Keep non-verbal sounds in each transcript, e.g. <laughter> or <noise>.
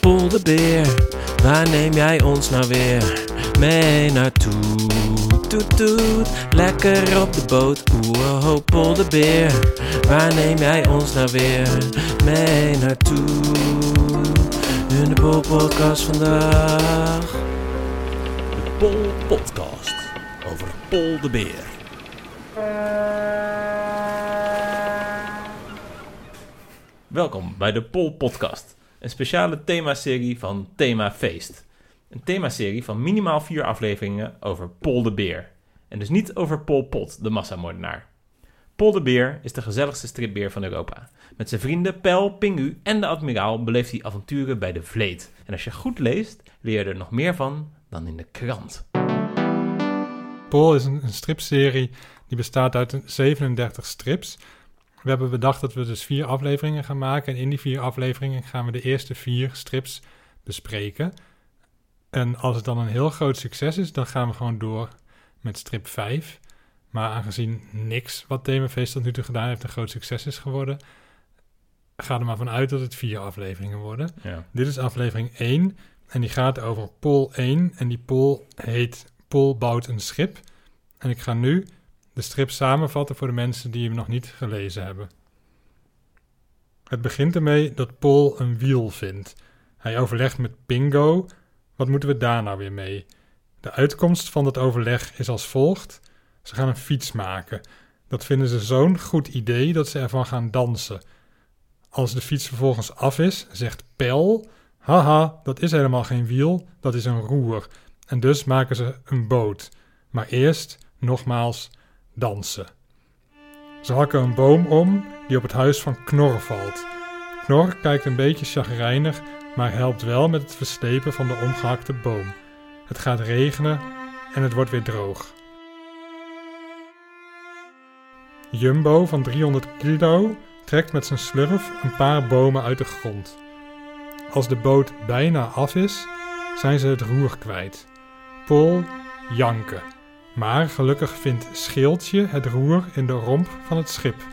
Pol de Beer, waar neem jij ons nou weer mee naartoe? Toet toet, lekker op de boot. Pol de Beer, waar neem jij ons nou weer mee naartoe? In de Pol vandaag. De Pol Podcast over Beer. Welkom bij de Pol Podcast, een speciale themaserie van Thema Feest. Een themaserie van minimaal vier afleveringen over Pol de Beer. En dus niet over Pol Pot, de massamoordenaar. Pol de Beer is de gezelligste stripbeer van Europa. Met zijn vrienden Pel, Pingu en de admiraal beleeft hij avonturen bij de Vleet. En als je goed leest, leer je er nog meer van dan in de krant. Pol is een stripserie die bestaat uit 37 strips. We hebben bedacht dat we dus vier afleveringen gaan maken. En in die vier afleveringen gaan we de eerste vier strips bespreken. En als het dan een heel groot succes is, dan gaan we gewoon door met strip 5. Maar aangezien niks wat Themafeest tot nu toe gedaan heeft een groot succes is geworden, ga er maar vanuit dat het vier afleveringen worden. Ja. Dit is aflevering 1 en die gaat over Pol 1. En die Pol heet Pol bouwt een schip. En ik ga nu de strip samenvatten voor de mensen die hem nog niet gelezen hebben. Het begint ermee dat Pol een wiel vindt. Hij overlegt met Pingo. Wat moeten we daar nou weer mee? De uitkomst van dat overleg is als volgt. Ze gaan een fiets maken. Dat vinden ze zo'n goed idee dat ze ervan gaan dansen. Als de fiets vervolgens af is, zegt Pel: Haha, dat is helemaal geen wiel, dat is een roer. En dus maken ze een boot. Maar eerst, nogmaals, dansen. Ze hakken een boom om die op het huis van Knor valt. Knor kijkt een beetje chagrijnig, maar helpt wel met het verslepen van de omgehakte boom. Het gaat regenen en het wordt weer droog. Jumbo van 300 kilo trekt met zijn slurf een paar bomen uit de grond. Als de boot bijna af is, zijn ze het roer kwijt. Pol janken. Maar gelukkig vindt Schildje het roer in de romp van het schip.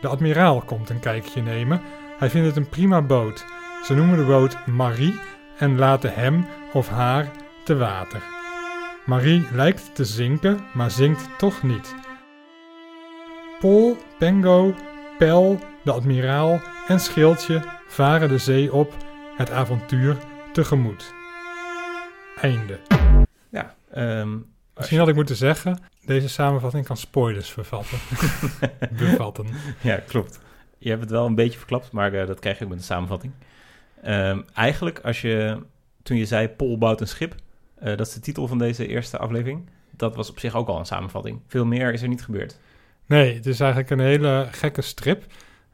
De admiraal komt een kijkje nemen. Hij vindt het een prima boot. Ze noemen de boot Marie en laten hem of haar te water. Marie lijkt te zinken, maar zinkt toch niet. Pol, Pengo, Pel, de admiraal en Schildje varen de zee op, het avontuur tegemoet. Einde. Ehm, Misschien had ik moeten zeggen, deze samenvatting kan spoilers vervatten. <laughs> bevatten. Ja, klopt. Je hebt het wel een beetje verklapt, maar eh, dat krijg je ook met de samenvatting. Ehm, eigenlijk, als je, toen je zei Pol bouwt een schip, eh, dat is de titel van deze eerste aflevering. Dat was op zich ook al een samenvatting. Veel meer is er niet gebeurd. Nee, het is eigenlijk een hele gekke strip.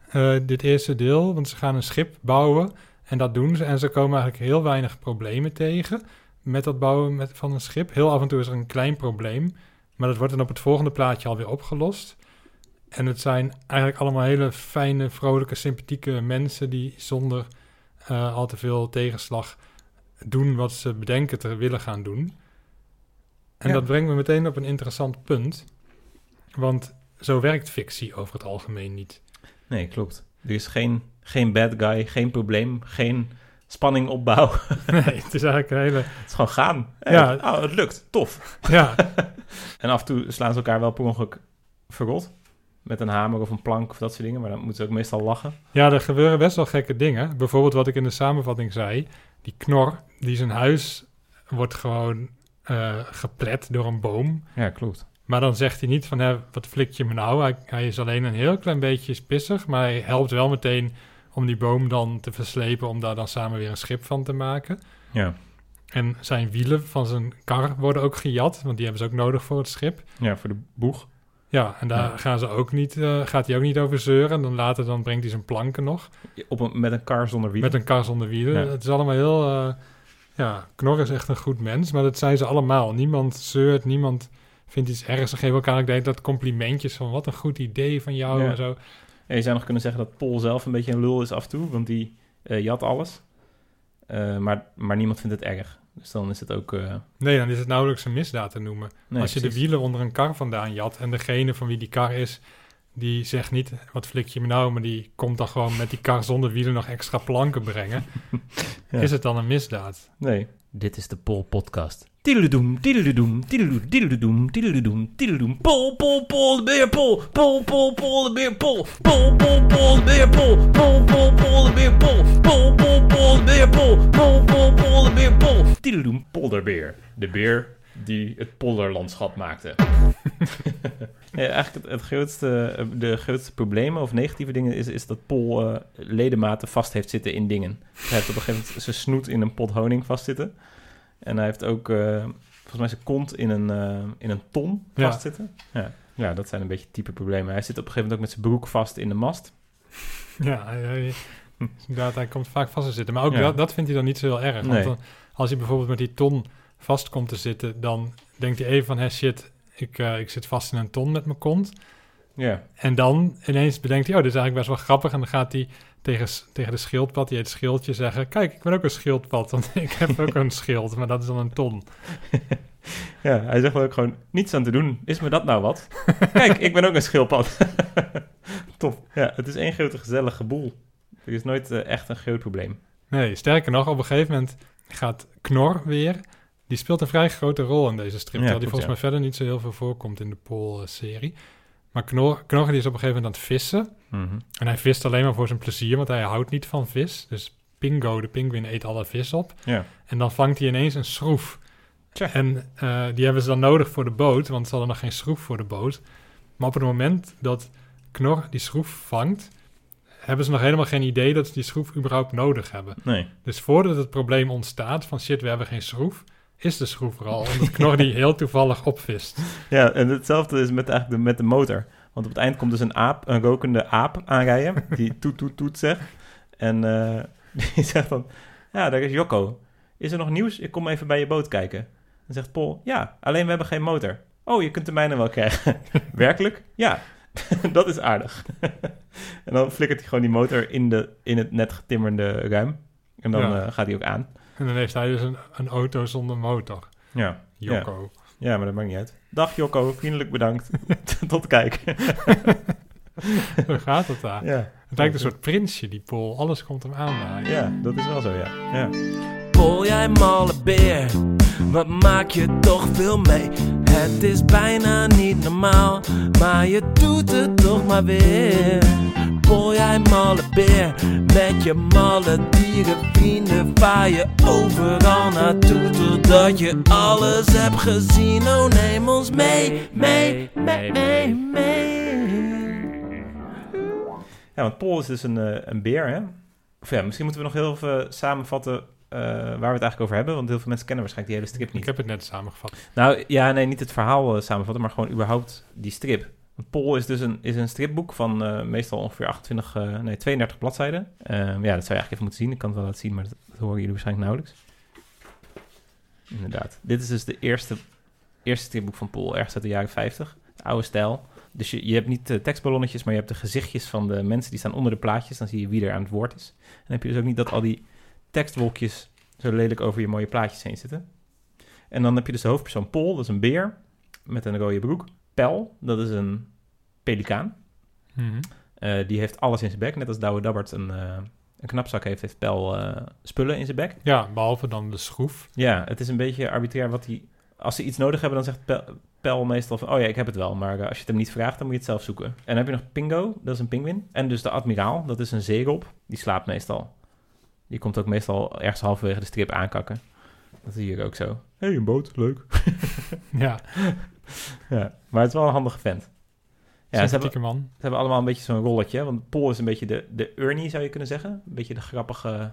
eh, dit eerste deel, want ze gaan een schip bouwen en dat doen ze. En ze komen eigenlijk heel weinig problemen tegen met dat bouwen met, van een schip. Heel af en toe is er een klein probleem, maar dat wordt dan op het volgende plaatje alweer opgelost. En het zijn eigenlijk allemaal hele fijne, vrolijke, sympathieke mensen die zonder eh, al te veel tegenslag doen wat ze bedenken te willen gaan doen. En Ja. dat brengt me meteen op een interessant punt. Want zo werkt fictie over het algemeen niet. Nee, klopt. Er is geen, geen bad guy, geen probleem, geen spanning opbouw. <laughs> Nee, het is eigenlijk een hele... het is gewoon gaan. Hey, Ja. oh, het lukt. Tof. Ja, <laughs> En af en toe slaan ze elkaar wel per ongeluk verrot. Met een hamer of een plank of dat soort dingen. Maar dan moeten ze ook meestal lachen. ja, er gebeuren best wel gekke dingen. Bijvoorbeeld wat ik in de samenvatting zei. Die knor, die zijn huis wordt gewoon eh, geplet door een boom. Ja, klopt. Maar dan zegt hij niet van, hè, wat flik je me nou? Hij, hij is alleen een heel klein beetje pissig, maar hij helpt wel meteen om die boom dan te verslepen, om daar dan samen weer een schip van te maken. Ja. En zijn wielen van zijn kar worden ook gejat, want die hebben ze ook nodig voor het schip. Ja, voor de boeg. Ja, en daar Ja. gaan ze ook niet, eh, gaat hij ook niet over zeuren. En dan later dan brengt hij zijn planken nog. Op een, met een kar zonder wielen. Met een kar zonder wielen. Ja. Het is allemaal heel... eh, ja, Knor is echt een goed mens, maar dat zijn ze allemaal. Niemand zeurt, niemand vindt iets ergs. Ze geven elkaar ook tijd complimentjes van... wat een goed idee van jou Ja. en zo. En je zou nog kunnen zeggen dat Paul zelf een beetje een lul is af en toe. Want die eh, jat alles. Eh, maar, maar niemand vindt het erg. Dus dan is het ook... eh, Nee, dan is het nauwelijks een misdaad te noemen. nee, Als je de wielen onder een kar vandaan jat... en degene van wie die kar is, die zegt niet, wat flik je me nou, maar die komt dan gewoon met die kar zonder wielen nog extra planken brengen. <laughs> Ja. Is het dan een misdaad? Nee. Dit is de Pol Podcast. Tiddeledoem, tiddeledoem, tiddeledoem, tiddeledoem, tiddeledoem. Pol, pol, pol, de beer, pol. Pol, pol, de beer, pol. Pol, pol, de beer, pol. Pol, pol, de beer, pol. Pol, pol, de beer, pol. Pol, pol, de polderbeer. De beer die het polderlandschap maakte. <laughs> ja, eigenlijk het, het grootste, de grootste problemen of negatieve dingen is, is dat Pol eh, ledematen vast heeft zitten in dingen. Hij heeft op een gegeven moment zijn snoet in een pot honing vastzitten. En hij heeft ook eh, volgens mij zijn kont in een, eh, in een ton Ja. vastzitten. Ja. ja, dat zijn een beetje type problemen. Hij zit op een gegeven moment ook met zijn broek vast in de mast. Ja, hij, hij- inderdaad, hij komt vaak vast te zitten. Maar ook Ja. dat, dat vindt hij dan niet zo heel erg. Nee. Want dan, als hij bijvoorbeeld met die ton vast komt te zitten, dan denkt hij even van, hé shit, ik, eh, ik zit vast in een ton met mijn kont. Ja, En dan ineens bedenkt hij, oh, dit is eigenlijk best wel grappig. En dan gaat hij tegen, tegen de schildpad, die heet Schildje, zeggen... Kijk, ik ben ook een schildpad, want <laughs> ik heb ook een schild, maar dat is dan een ton. <laughs> ja hij zegt ook gewoon niets aan te doen. Is me dat nou wat? Kijk, ik ben ook een schildpad. <laughs> Top. Ja, het is één grote gezellige boel. Er is nooit eh, echt een groot probleem. Nee, sterker nog, op een gegeven moment gaat Knor weer... Die speelt een vrij grote rol in deze strip, Ja, terwijl die volgens mij verder niet zo heel veel voorkomt in de Paul-serie. Maar Knor, Knor die is op een gegeven moment aan het vissen. Mhm. En hij vist alleen maar voor zijn plezier, want hij houdt niet van vis. Dus Pingo, de pinguïn, eet alle vis op. En dan vangt hij ineens een schroef. Tja. En eh, die hebben ze dan nodig voor de boot, want ze hadden nog geen schroef voor de boot. Maar op het moment dat Knor die schroef vangt, hebben ze nog helemaal geen idee dat ze die schroef überhaupt nodig hebben. Nee. Dus voordat het probleem ontstaat van shit, we hebben geen schroef, is de schroef er al. Omdat Knor die heel toevallig opvist. <laughs> Ja, en hetzelfde is met, eigenlijk de, met de motor. Want op het eind komt dus een aap, een rokende aap aanrijden, die toet toet toet zegt. En eh, <laughs> die zegt dan, ja, daar is Jocko. Is er nog nieuws? Ik kom even bij je boot kijken. Dan zegt Paul, ja, alleen we hebben geen motor. Oh, je kunt de mijne wel krijgen. <laughs> Werkelijk? Ja, dat is aardig. en dan flikkert hij gewoon die motor in, de, in het net getimmerde ruim. En dan Ja. eh, gaat hij ook aan. En dan heeft hij dus een, een auto zonder motor. Ja. Jocko. ja, maar dat maakt niet uit. Dag Jocko, vriendelijk bedankt. <laughs> <laughs> Tot kijken. Hoe <laughs> gaat het daar? Ja. Het lijkt een soort prinsje, die Paul. Alles komt hem aanwaaien. Ja, dat is wel zo, ja. ja. Pol, jij malle beer, wat maak je toch veel mee? Het is bijna niet normaal, maar je doet het toch maar weer. Pol, jij malle beer, met je malle dierenvrienden vaar je overal naartoe totdat je alles hebt gezien. Oh, neem ons mee, mee, mee, mee, mee. Ja, want Paul is dus een, eh, een beer, hè? Of ja, misschien moeten we nog heel even samenvatten eh, waar we het eigenlijk over hebben. Want heel veel mensen kennen waarschijnlijk die hele strip Ik niet. heb het net samengevat. Nou, ja, nee, niet het verhaal eh, samenvatten, maar gewoon überhaupt die strip. Paul is dus een, is een stripboek van eh, meestal ongeveer 28, eh, nee, 32 bladzijden. Ehm, ja, dat zou je eigenlijk even moeten zien. Ik kan het wel laten zien, maar dat, horen jullie waarschijnlijk nauwelijks. Inderdaad. Dit is dus de eerste, eerste stripboek van Paul, ergens uit de jaren 50. De oude stijl. Dus je, je hebt niet de tekstballonnetjes, maar je hebt de gezichtjes van de mensen die staan onder de plaatjes. Dan zie je wie er aan het woord is. En dan heb je dus ook niet dat al die tekstwolkjes zo lelijk over je mooie plaatjes heen zitten. En dan heb je dus de hoofdpersoon Paul, dat is een beer met een rode broek. Pel, dat is een pelikaan. Mhm. Eh, die heeft alles in zijn bek. Net als Douwe Dabbert een, eh, een knapzak heeft, heeft Pel eh, spullen in zijn bek. Ja, behalve dan de schroef. Ja, het is een beetje arbitrair wat hij... Als ze iets nodig hebben, dan zegt Pel, Pel meestal van... Oh ja, ik heb het wel, maar als je het hem niet vraagt, dan moet je het zelf zoeken. En dan heb je nog Pingo, dat is een pinguïn. En dus de admiraal, dat is een zeerob. Die slaapt meestal. Die komt ook meestal ergens halverwege de strip aankakken. Dat zie je hier ook zo. Hé, hey, een boot, leuk. <laughs> Ja, <laughs> Ja, maar het is wel een handige vent. Ja, ze hebben, man. ze hebben allemaal een beetje zo'n rolletje. Want Paul is een beetje de, de Ernie, zou je kunnen zeggen. Een beetje de grappige...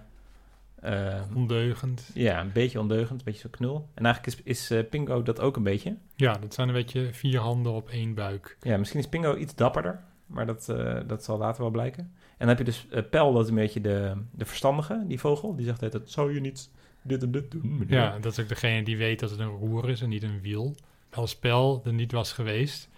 eh, Ondeugend. ja, een beetje ondeugend, een beetje zo knul. En eigenlijk is, is eh, Pingo dat ook een beetje. Ja, dat zijn een beetje vier handen op één buik. Ja, misschien is Pingo iets dapperder. Maar dat, eh, dat zal later wel blijken. En dan heb je dus Pel, dat is een beetje de, de verstandige, die vogel. Die zegt altijd, zou je niet dit en dit doen, meneer?" Ja, dat is ook degene die weet dat het een roer is en niet een wiel. Als Pel er niet was geweest,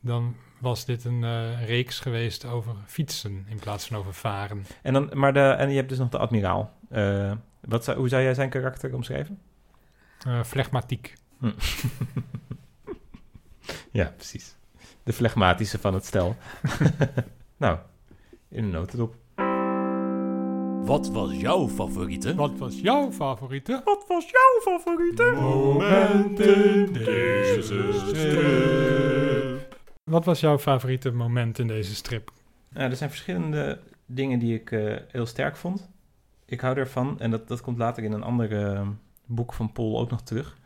dan was dit een eh, reeks geweest over fietsen in plaats van over varen. En, dan, maar de, en je hebt dus nog de admiraal. Eh, wat zou, hoe zou jij zijn karakter omschrijven? Eh flegmatiek. <laughs> ja, precies. de flegmatische van het stel. <laughs> nou, in een notendop. Wat was jouw favoriete? Wat was jouw favoriete? Wat was jouw favoriete? Moment in deze strip. Wat was jouw favoriete moment in deze strip? Nou, er zijn verschillende dingen die ik eh, heel sterk vond. Ik hou ervan, en dat, dat komt later in een ander eh, boek van Paul ook nog terug.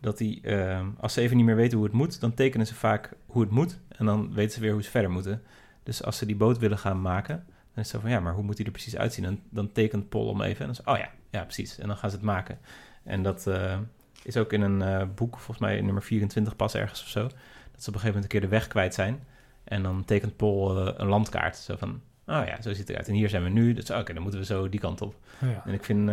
Dat die, eh, als ze even niet meer weten hoe het moet, dan tekenen ze vaak hoe het moet. En dan weten ze weer hoe ze verder moeten. Dus als ze die boot willen gaan maken, dan is het zo van ja, maar hoe moet die er precies uitzien? En dan tekent Paul om even. En dan zo, oh ja, ja, precies. En dan gaan ze het maken. En dat eh, is ook in een eh, boek, volgens mij nummer 24 pas ergens of zo. Dat ze op een gegeven moment een keer de weg kwijt zijn. En dan tekent Paul eh, een landkaart. Zo van, oh ja, zo ziet het eruit. En hier zijn we nu. Dus oké, dan moeten we zo die kant op. Oh ja. En ik vind,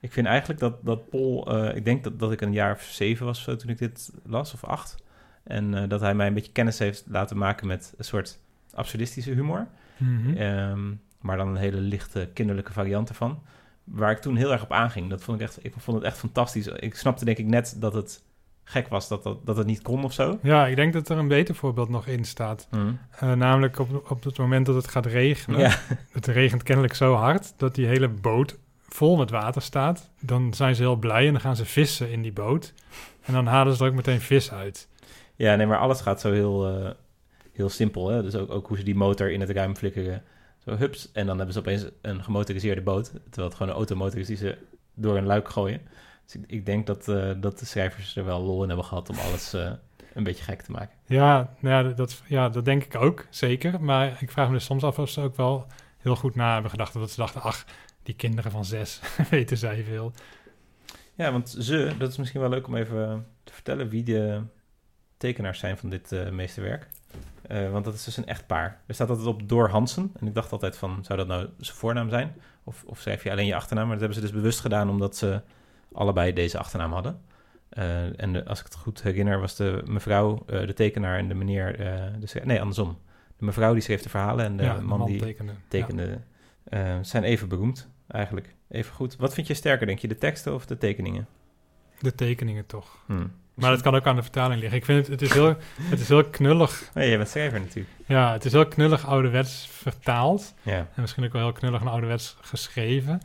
ik vind eigenlijk dat, dat Paul... ik denk dat, dat ik een jaar of zeven was of zo toen ik dit las, of acht. En dat hij mij een beetje kennis heeft laten maken met een soort absurdistische humor. Mhm. Ehm, maar dan een hele lichte kinderlijke variant ervan. Waar ik toen heel erg op aanging. Dat vond ik echt, ik vond het echt fantastisch. Ik snapte denk ik net dat het gek was dat, dat, dat het niet kon of zo. Ja, ik denk dat er een beter voorbeeld nog in staat. Eh, namelijk op, op het moment dat het gaat regenen. Ja, <laughs> Het regent kennelijk zo hard dat die hele boot vol met water staat. Dan zijn ze heel blij en dan gaan ze vissen in die boot. En dan halen ze er ook meteen vis uit. ja nee, maar alles gaat zo heel, eh, heel simpel. Hè? Dus ook, ook hoe ze die motor in het ruim flikkeren. Zo hups. En dan hebben ze opeens een gemotoriseerde boot. Terwijl het gewoon een automotor is die ze door een luik gooien. Dus ik, ik denk dat, eh, dat de schrijvers er wel lol in hebben gehad om alles eh, een beetje gek te maken. Ja, nou ja, dat, ja, dat denk ik ook, zeker. Maar ik vraag me dus soms af of ze ook wel heel goed na hebben gedacht. Dat ze dachten, ach, die kinderen van zes <laughs> weten zij veel. Ja, want ze, dat is misschien wel leuk om even te vertellen wie de tekenaars zijn van dit eh, meesterwerk. Eh, want dat is dus een echtpaar. Er staat altijd op Door Hansen. En ik dacht altijd van, zou dat nou zijn voornaam zijn? Of, of schrijf je alleen je achternaam? Maar dat hebben ze dus bewust gedaan omdat ze allebei deze achternaam hadden. Eh, en de- als ik het goed herinner, was de mevrouw eh, de tekenaar en de meneer... de nee, andersom. De mevrouw die schreef de verhalen en de ja, man, die tekende. Tekende... zijn even beroemd, eigenlijk. Even goed. Wat vind je sterker, denk je? De teksten of de tekeningen? De tekeningen toch. Hm. Maar dat kan ook aan de vertaling liggen. Ik vind het, het is heel, het is heel knullig. Nee, je bent schrijver natuurlijk. Ja, het is heel knullig ouderwets vertaald. Ja. En misschien ook wel heel knullig en ouderwets geschreven.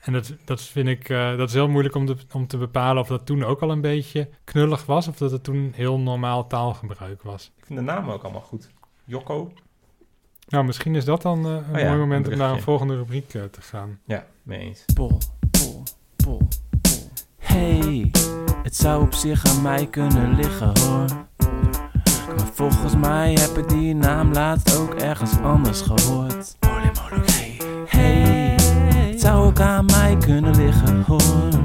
En dat, dat vind ik, eh, dat is heel moeilijk om te, om te bepalen of dat toen ook al een beetje knullig was. Of dat het toen heel normaal taalgebruik was. Ik vind de namen ook allemaal goed. Jokko. Nou, misschien is dat dan eh, een Oh ja, mooi moment een om naar een volgende rubriek eh, te gaan. Ja, mee eens. Pol, pol, pol, pol. Hey, het zou op zich aan mij kunnen liggen hoor. Maar volgens mij heb ik die naam laatst ook ergens anders gehoord. Hey, het zou ook aan mij kunnen liggen hoor.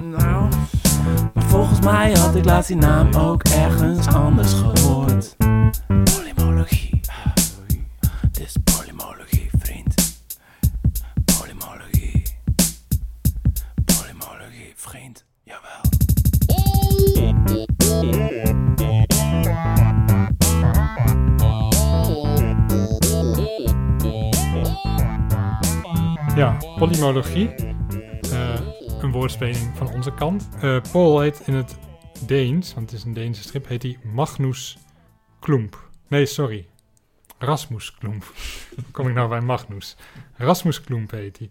Maar volgens mij had ik laatst die naam ook ergens anders gehoord. Ja, polymologie. Eh, een woordspeling van onze kant. Eh, Paul heet in het Deens, want het is een Deense strip, heet hij Magnus Klump. Nee, sorry. Rasmus Klump. <laughs> Kom ik nou bij Magnus? Rasmus Klump heet hij.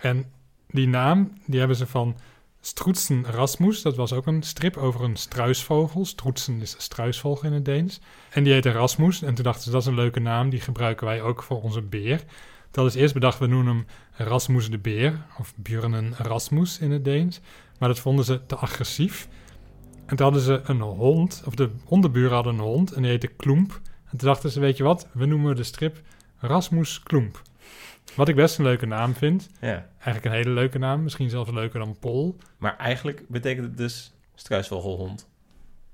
En die naam, die hebben ze van Stroetsen Rasmus. Dat was ook een strip over een struisvogel. Stroetsen is struisvogel in het Deens. En die heette Rasmus. En toen dachten ze, dat is een leuke naam. Die gebruiken wij ook voor onze beer. Dat is eerst bedacht, we noemen hem Rasmus de Beer. Of Björnen Rasmus in het Deens. Maar dat vonden ze te agressief. En toen hadden ze een hond, of de hondenburen hadden een hond. En die heette Kloemp. En toen dachten ze, weet je wat, we noemen de strip Rasmus Kloemp. Wat ik best een leuke naam vind. Ja. Eigenlijk een hele leuke naam. Misschien zelfs leuker dan Pol. Maar eigenlijk betekent het dus struisvogelhond.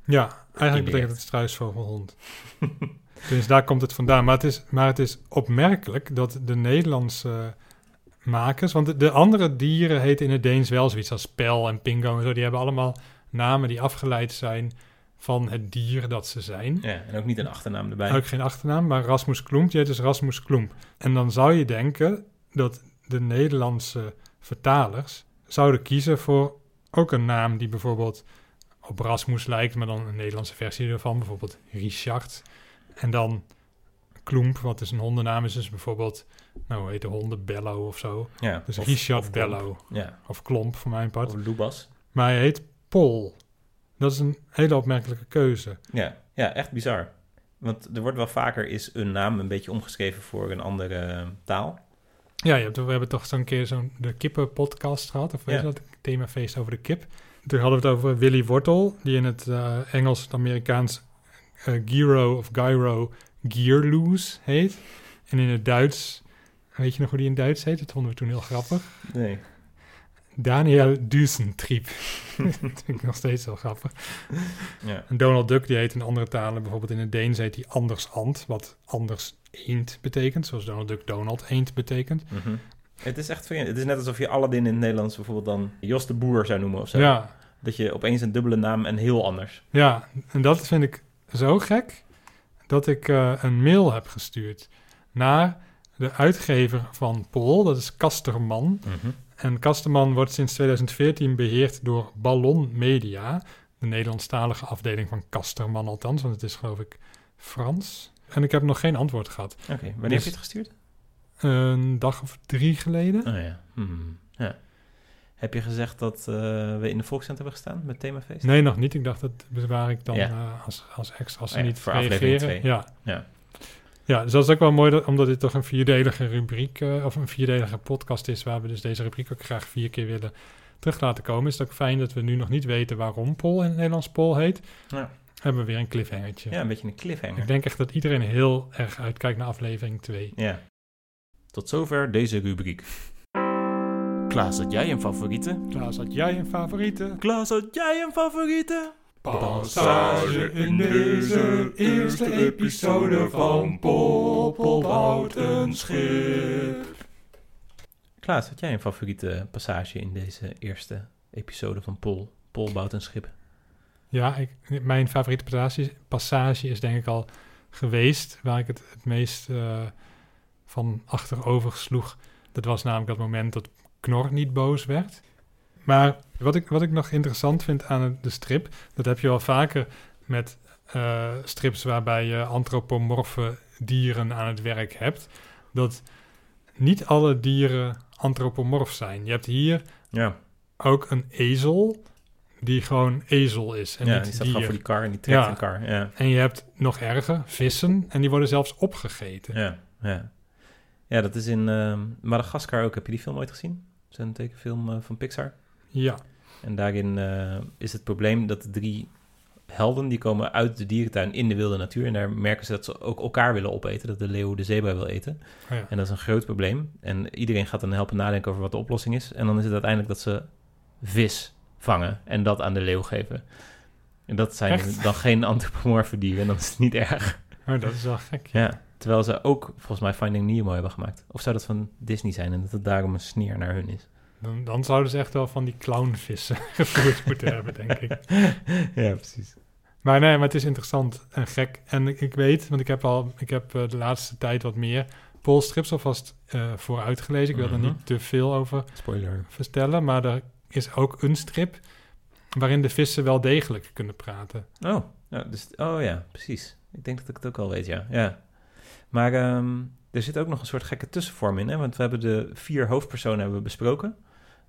Ja, eigenlijk betekent het struisvogelhond. <laughs> dus daar komt het vandaan. Maar het, is, maar het is opmerkelijk dat de Nederlandse makers... Want de, de andere dieren heten in het Deens wel zoiets als pel en pingo en zo. Die hebben allemaal namen die afgeleid zijn van het dier dat ze zijn. Ja, en ook niet een achternaam erbij. Ook geen achternaam, maar Rasmus Klomp, die heet dus Rasmus Klomp. En dan zou je denken dat de Nederlandse vertalers zouden kiezen voor ook een naam die bijvoorbeeld op Rasmus lijkt, maar dan een Nederlandse versie ervan, bijvoorbeeld Richard. En dan Kloemp, wat is een hondennaam, is dus bijvoorbeeld, nou heet de honden, Bello of zo. Ja. Dus of- Richard of. Bello. Ja. Of Klomp voor mijn part. Of Lubas. Maar hij heet Pol. Dat is een hele opmerkelijke keuze. Ja. ja, echt bizar. Want er wordt wel vaker is een naam een beetje omgeschreven voor een andere eh, taal. Ja, je hebt, we hebben toch zo'n keer zo'n de kippen-podcast gehad. Of weet Ja. je dat? Themafeest over de kip. Toen hadden we het over Willy Wortel, die in het eh, Engels, het Amerikaans eh, Gyro of Gyro Gearloose heet. En in het Duits, weet je nog hoe die in Duits heet? Dat vonden we toen heel grappig. Nee. Daniel Dusentrieb. <laughs> dat vind ik nog steeds heel grappig. Ja. En Donald Duck, die heet in andere talen, bijvoorbeeld in het Deens heet hij Anders Ant, wat anders eend betekent. Zoals Donald Duck Donald eend betekent. Mhm. Het is echt vreemd. Het is net alsof je Aladdin in het Nederlands bijvoorbeeld dan Jos de Boer zou noemen of zo. Ja, Dat je opeens een dubbele naam en heel anders. Ja, en dat vind ik zo gek dat ik eh, een mail heb gestuurd naar de uitgever van Pol, dat is Kasterman. En Kasterman wordt sinds 2014 beheerd door Ballon Media, de Nederlandstalige afdeling van Kasterman althans, want het is geloof ik Frans. En ik heb nog geen antwoord gehad. Oké, wanneer Dus- heb je het gestuurd? Een dag of drie geleden. Oh ja. Hmm. ja. Heb je gezegd dat eh, we in de Volkskrant hebben gestaan met themafeest? Nee, nog niet. Ik dacht dat bewaar ik dan Ja. eh, als, als extra, als ze Oh ja, niet voor reageren. Ja. Ja. Ja, dus dat is ook wel mooi, dat, omdat dit toch een vierdelige rubriek, eh, of een vierdelige podcast is, waar we dus deze rubriek ook graag vier keer willen terug laten komen. Is het ook fijn dat we nu nog niet weten waarom Pol in het Nederlands Pol heet. Ja. Hebben we weer een cliffhangertje. ja, een beetje een cliffhanger. Ik denk echt dat iedereen heel erg uitkijkt naar aflevering 2. Ja. Tot zover deze rubriek. Klaas, had jij een favoriete? Klaas, had jij een favoriete? Klaas, had jij een favoriete? Passage in deze eerste episode van Pol, bouwt een schip. Klaas, had jij een favoriete passage in deze eerste episode van Pol? Pol bouwt een schip. Ja, ik, mijn favoriete passage, passage is denk ik al geweest, waar ik het het meest eh, van achterover sloeg. Dat was namelijk dat moment dat Knor niet boos werd. Maar wat ik, wat ik nog interessant vind aan de strip, dat heb je wel vaker met eh, strips waarbij je antropomorfe dieren aan het werk hebt. Dat niet alle dieren antropomorf zijn. Je hebt hier Ja, ook een ezel die gewoon ezel is en ja die staat gewoon voor die kar en die trekt Ja. een kar. Ja, En je hebt nog erger, vissen, en die worden zelfs opgegeten. ja, ja. Ja, dat is in ehm Madagaskar ook. Heb je die film ooit gezien? Dat een tekenfilm eh, van Pixar. Ja, En daarin eh, is het probleem dat de drie helden... die komen uit de dierentuin in de wilde natuur... en daar merken ze dat ze ook elkaar willen opeten. Dat de leeuw de zebra wil eten. Oh ja. En dat is een groot probleem. En iedereen gaat dan helpen nadenken over wat de oplossing is. En dan is het uiteindelijk dat ze vis vangen en dat aan de leeuw geven. En dat zijn Echt? dan geen <laughs> antropomorfe dieren en dan is het niet erg. Oh, dat is wel gek. Ja, terwijl ze ook volgens mij Finding Nemo hebben gemaakt. Of zou dat van Disney zijn en dat het daarom een sneer naar hun is? Dan, dan zouden ze echt wel van die clownvissen <laughs> gevoerd moeten hebben, denk ik. <laughs> ja, precies. Maar nee, maar het is interessant en gek. En ik, ik weet, want ik heb al, ik heb eh, de laatste tijd wat meer polstrips alvast eh vooruit gelezen. Ik wil er Mhm. niet te veel over Spoiler. vertellen, maar er is ook een strip waarin de vissen wel degelijk kunnen praten. Oh, ja, dus, oh ja, precies. Ik denk dat ik het ook al weet, ja. ja. Maar ehm, er zit ook nog een soort gekke tussenvorm in, hè? want we hebben de vier hoofdpersonen hebben we besproken.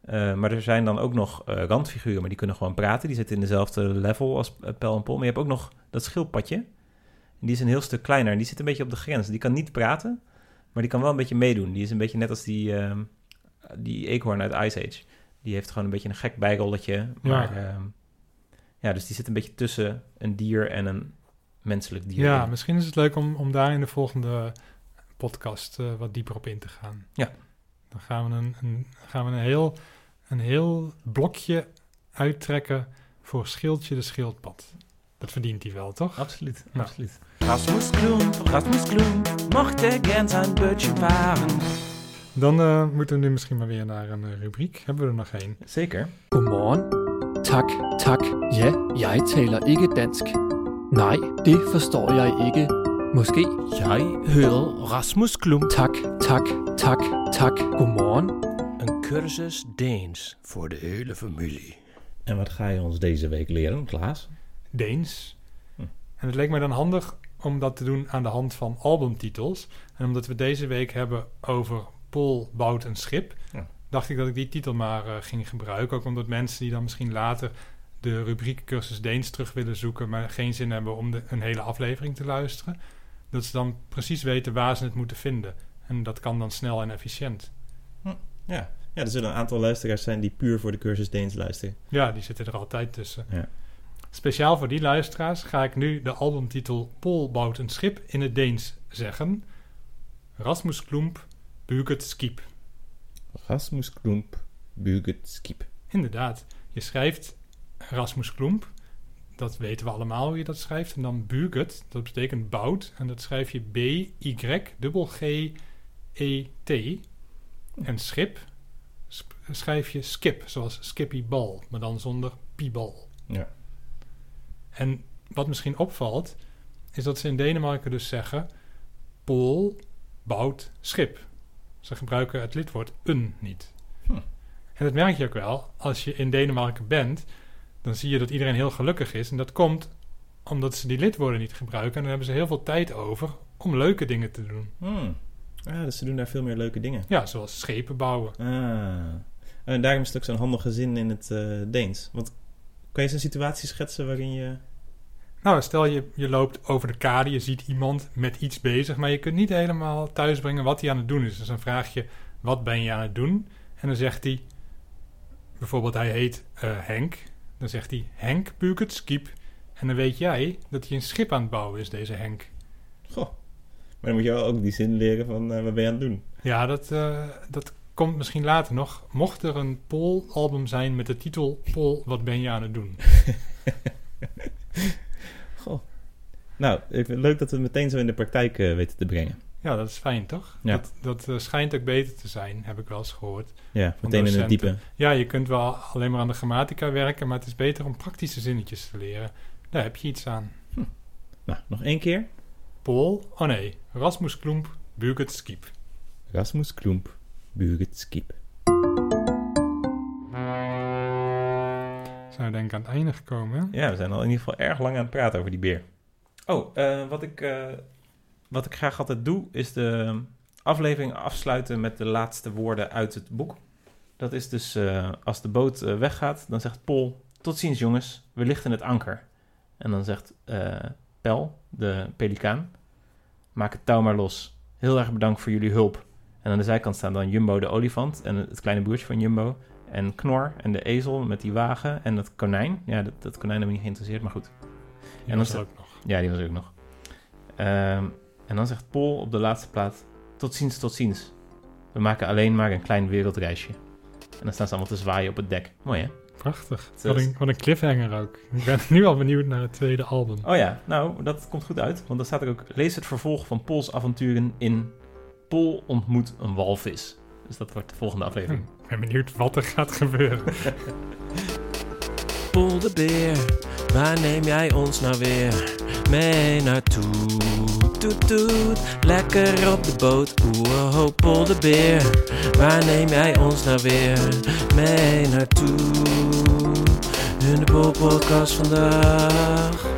Eh, maar er zijn dan ook nog eh, randfiguren, maar die kunnen gewoon praten. Die zitten in dezelfde level als eh, Pel en Pol. Maar je hebt ook nog dat schildpadje. Die is een heel stuk kleiner en die zit een beetje op de grens. Die kan niet praten, maar die kan wel een beetje meedoen. Die is een beetje net als die, ehm, die eekhoorn uit Ice Age. Die heeft gewoon een beetje een gek bijrolletje. Maar ja. ja, dus die zit een beetje tussen een dier en een menselijk dier. Ja, misschien is het leuk om, om daar in de volgende podcast eh, wat dieper op in te gaan. Ja. Dan gaan we een, een, gaan we een, heel, een heel blokje uittrekken voor Schildje de Schildpad. Dat verdient hij wel, toch? Absoluut, Ja. absoluut. Rasmus Klum, Rasmus Klum, mochte gern zijn Bötchen varen. Dan eh, moeten we nu misschien maar weer naar een eh, rubriek. Hebben we er nog één? Zeker. Godmorgen. Tak, tak. Ja, jeg taler ikke dansk. Nej, det forstår jeg ikke. Måske. Jij hører Rasmus Klum. Tak, tak, tak, tak. Godmorgen. Een cursus Deens voor de hele familie. En wat ga je ons deze week leren, Klaas? Deens. Hm. En het leek mij dan handig om dat te doen aan de hand van albumtitels. En omdat we deze week hebben over Paul bouwt een schip, Ja. dacht ik dat ik die titel maar eh, ging gebruiken. Ook omdat mensen die dan misschien later de rubriek cursus Deens terug willen zoeken, maar geen zin hebben om de, een hele aflevering te luisteren, dat ze dan precies weten waar ze het moeten vinden. En dat kan dan snel en efficiënt. Ja. ja, er zullen een aantal luisteraars zijn die puur voor de cursus Deens luisteren. Ja, die zitten er altijd tussen. Ja. Speciaal voor die luisteraars ga ik nu de albumtitel Paul bouwt een schip in het Deens zeggen. Rasmus Klump buget skip. Rasmus Klump, Buget Skip. Inderdaad, je schrijft Rasmus Klump. Dat weten we allemaal hoe je dat schrijft. En dan buget, dat betekent bouwt. En dat schrijf je B-Y-G-G-E-T. En schip schrijf je skip, zoals Skippy Bal, maar dan zonder piebal. Ja. En wat misschien opvalt, is dat ze in Denemarken dus zeggen: Pool bouwt schip. Ze gebruiken het lidwoord een niet. Hm. En dat merk je ook wel. Als je in Denemarken bent, dan zie je dat iedereen heel gelukkig is. En dat komt omdat ze die lidwoorden niet gebruiken. En dan hebben ze heel veel tijd over om leuke dingen te doen. Hmm. Ah, dus ze doen daar veel meer leuke dingen. Ja, zoals schepen bouwen. Ah. En daarom is het ook zo'n handige zin in het eh, Deens. Want kan je eens een situatie schetsen waarin je... Nou, stel je, je loopt over de kade, je ziet iemand met iets bezig, maar je kunt niet helemaal thuisbrengen wat hij aan het doen is. Dus dan vraag je, wat ben je aan het doen? En dan zegt hij, bijvoorbeeld hij heet eh, Henk. Dan zegt hij, Henk buket skip. En dan weet jij dat hij een schip aan het bouwen is, deze Henk. Goh. Maar dan moet je wel ook die zin leren van eh, wat ben je aan het doen. Ja, dat, eh, dat komt misschien later nog. Mocht er een Paul-album zijn met de titel Paul, wat ben je aan het doen? <laughs> Goh. Nou, ik vind het leuk dat we het meteen zo in de praktijk eh, weten te brengen. Ja, dat is fijn, toch? Ja. Dat, dat eh, schijnt ook beter te zijn, heb ik wel eens gehoord. Ja, meteen in het diepe. Ja, je kunt wel alleen maar aan de grammatica werken, maar het is beter om praktische zinnetjes te leren. Daar heb je iets aan. Nou, nog één keer. Paul, oh nee, Rasmus Klump, buget skip. Rasmus Klump, Buget Skip. Zijn we denk ik aan het einde gekomen? Ja, we zijn al in ieder geval erg lang aan het praten over die beer. Oh, eh, wat, ik, eh, wat ik graag altijd doe, is de aflevering afsluiten met de laatste woorden uit het boek. Dat is dus eh, als de boot eh, weggaat, dan zegt Paul: Tot ziens, jongens, we lichten het anker. En dan zegt eh Pel, de pelikaan: Maak het touw maar los. Heel erg bedankt voor jullie hulp. En aan de zijkant staan dan Jumbo, de olifant, en het kleine broertje van Jumbo. En Knor en de ezel met die wagen en dat konijn. Ja, dat, dat konijn heb ik niet geïnteresseerd, maar goed. Die En was dan ook nog. Ja, die was er ook nog. Ehm, en dan zegt Paul op de laatste plaat: Tot ziens, tot ziens. We maken alleen maar een klein wereldreisje. En dan staan ze allemaal te zwaaien op het dek. Mooi hè? Prachtig. Wat een, wat een cliffhanger ook. Ik ben <laughs> nu al benieuwd naar het tweede album. Oh ja, nou, dat komt goed uit. Want dan staat er ook: Lees het vervolg van Pauls avonturen in Paul ontmoet een walvis. Dus dat wordt de volgende aflevering. Ik ben benieuwd wat er gaat gebeuren. <laughs> Pol de beer, waar neem jij ons nou weer mee naartoe? Toet toet, lekker op de boot, oeh de beer, waar neem jij ons nou weer mee naartoe? In de podcast vandaag.